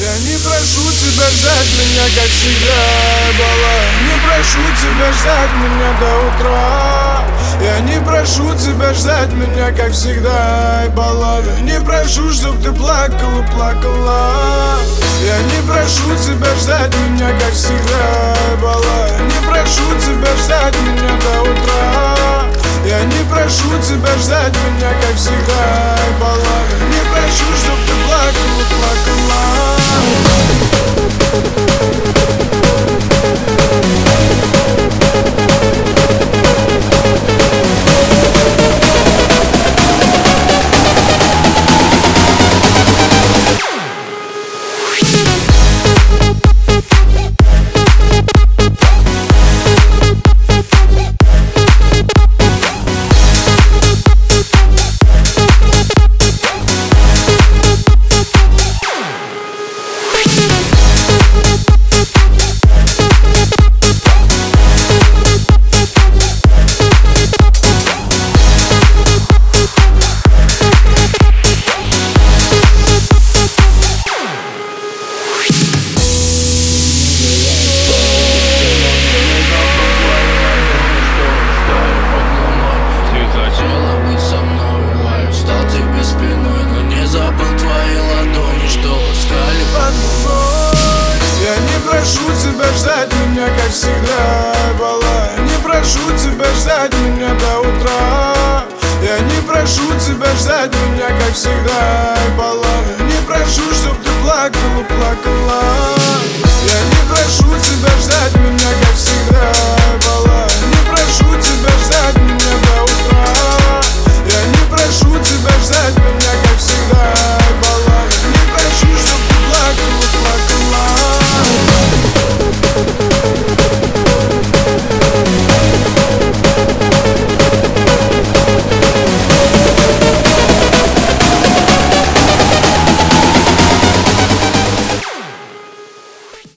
Я не прошу тебя ждать меня, как всегда, бала. Не прошу тебя ждать меня до утра. Я не прошу тебя ждать меня, как всегда, бала. Не прошу, чтоб ты плакала, плакала. Я не прошу тебя ждать меня, как всегда, бала. Не прошу тебя ждать меня до утра. Я не прошу тебя ждать меня, как всегда, бала. Не прошу, чтоб ты плакала ждать меня, как всегда, бала Не прошу тебя ждать меня до утра. Я не прошу тебя ждать меня, как всегда, бала Не прошу, чтоб ты плакала, плакала